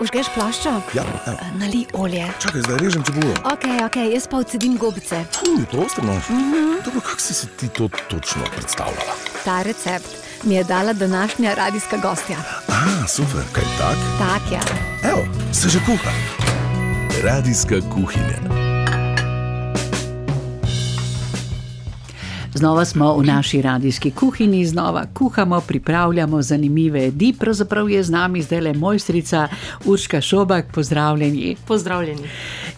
Užgeš plaščo? Ja, evo. Nali olje. Čakaj, zdaj režem čebulo. Ok, ok, jaz pa odsedim gobice. Uj, to ostro nož. Dobro, kako si si ti to točno predstavljala? Ta recept mi je dala današnja radijska gostja. A, super, kaj tak? Tak je. Evo, se že kuha. Radijska kuhinja. Znova smo v naši radijski kuhinji, znova kuhamo, pripravljamo zanimive jedi. Pravzaprav je z nami zdaj le mojstrica Urška Šobak, pozdravljeni. Pozdravljeni.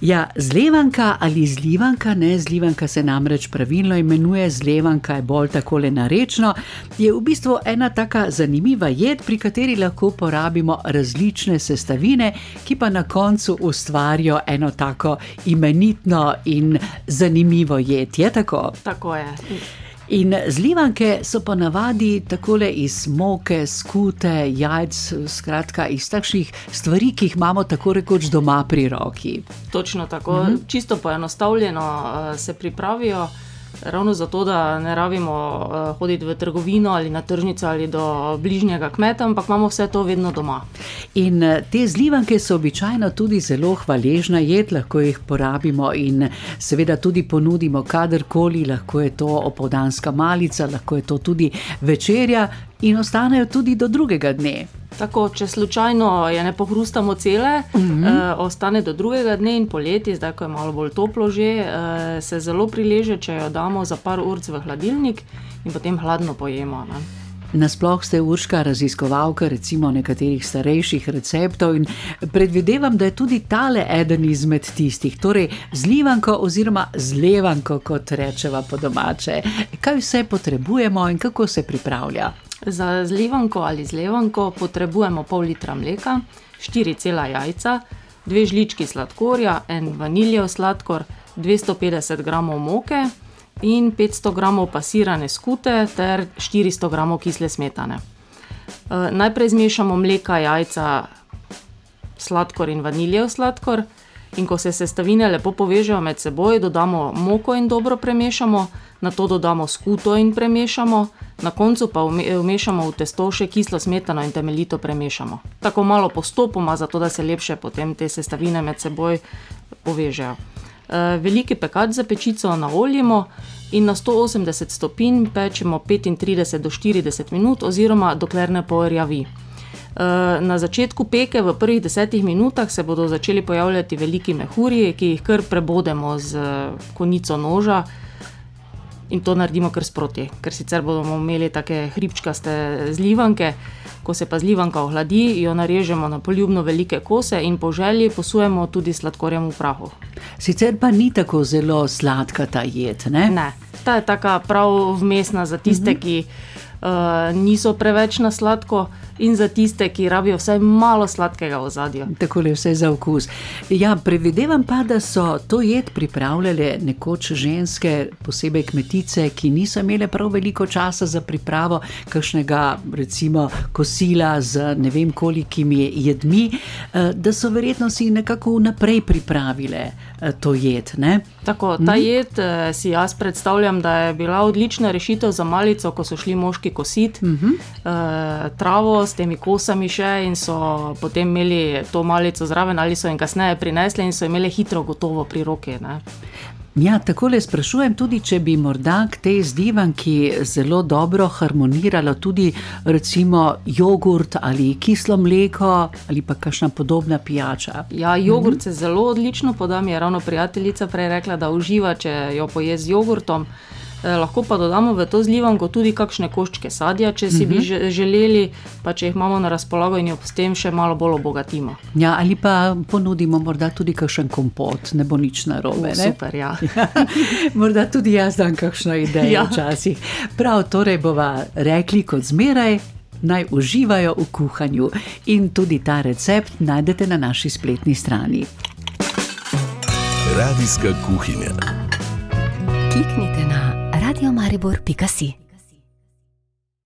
Ja, zlevanka ali zlivanka, ne zlivanka se namreč pravilno imenuje, zlevanka je bolj tako le narečno, je v bistvu ena taka zanimiva jed, pri kateri lahko uporabimo različne sestavine, ki pa na koncu ustvarijo eno tako imenitno in zanimivo jed. Je tako? Tako je. In zlivanke so po navadi takole iz moke, skute, jajc, skratka iz takšnih stvari, ki jih imamo tako rekoč doma pri roki. Točno tako, uh -huh. čisto poenostavljeno uh, se pripravijo. Ravno zato, da ne rabimo uh, hoditi v trgovino ali na tržnico ali do bližnjega kmeta, ampak imamo vse to vedno doma. In eh, te zlivanke so običajno tudi zelo hvaležna jed, lahko jih porabimo in seveda tudi ponudimo kadarkoli, lahko je to opoldanska malica, lahko je to tudi večerja in ostanejo tudi do drugega dne. Tako, če slučajno je ne pohrustamo cele, uh -huh. uh, ostane do drugega dne in poleti, zdaj ko je malo bolj toplo, že uh, se zelo prileže, če jo damo za par ur v hladilnik in potem hladno pojemo. Ne. Nasploh ste urška raziskovalka, recimo nekaterih starejših receptov, in predvidevam, da je tudi tale eden izmed tistih, torej zlivanko oziroma zlevanko, kot rečeva po domače. Kaj vse potrebujemo in kako se pripravlja? Za zlivanko ali zlevanko potrebujemo pol litra mleka, 4 cela jajca, 2 žlički sladkorja, en vaniljev sladkor, 250 g moke in 500 g pasirane skute ter 400 g kisle smetane. E, najprej zmešamo mleka, jajca, sladkor in vaniljev sladkor. In ko se sestavine lepo povežejo med seboj, dodamo moko in dobro premešamo, na to dodamo skuto in premešamo, na koncu pa vmešamo v testo še kislo smetano in temeljito premešamo. Tako malo postopoma, zato da se lepše potem te sestavine med seboj povežejo. E, veliki pekač za pečico naoljimo in na 180 stopinj pečemo 35 do 40 minut, oziroma dokler ne porjavi. Eh, na začetku peke, v prvih desetih minutah, se bodo začeli pojavljati veliki mehurji, ki jih kar prebodemo z konico noža. In to naredimo kar sproti, ker sicer bomo imeli tako hribčkaste zlivanke. Ko se pa zlivanka ohladi, jo narežemo na poljubno velike kose in po želji posujemo tudi sladkorjem v prahu. Sicer pa ni tako zelo sladka ta jed. Ne? Ne, ta je tako prav vmesna za tiste, uh -huh. ki uh, niso preveč na sladko in za tiste, ki rabijo vsaj malo sladkega v zadju. Tako je vse za okus. Ja, predvidevam pa, da so to jed pripravljale nekoč ženske, posebej kmetice, ki niso imele prav veliko časa za pripravo kakšnega, recimo, kosila z ne vem kolikimi jedmi, eh, da so verjetno si nekako vnaprej pripravile eh, to jed. Ne? Tako, ta mhm. jed eh, si jaz predstavljam, da je bila odlična rešitev za malico, ko so šli moški kositi mhm. travo s temi kosami še in so potem imeli to malico zraven, ali so jim kasneje prinesli in so imeli hitro, gotovo pri roki. Ne. Ja, tako le sprašujem tudi, če bi morda k tej zdivanki zelo dobro harmoniralo tudi recimo jogurt ali kislo mleko ali pa kakšna podobna pijača. Ja, jogurt mhm. se zelo odlično poda, mi je ravno prijateljica prej rekla, da uživa, če jo poje z jogurtom. Eh, lahko pa dodamo v to zlivanko tudi kakšne koščke sadja, če si uh -huh. bi mhm. želeli, pa če jih imamo na razpolago in jo s tem še malo bolj obogatimo. Ja, ali pa ponudimo morda tudi kakšen kompot, ne bo nič narobe. Uh, super, ja. morda tudi jaz dam kakšno idejo ja. včasih. Prav, torej bova rekli kot zmeraj. Naj uživajo v kuhanju in tudi ta recept najdete na naši spletni strani. Radijska kuhinja. Kliknite na Radio Maribor Picassi.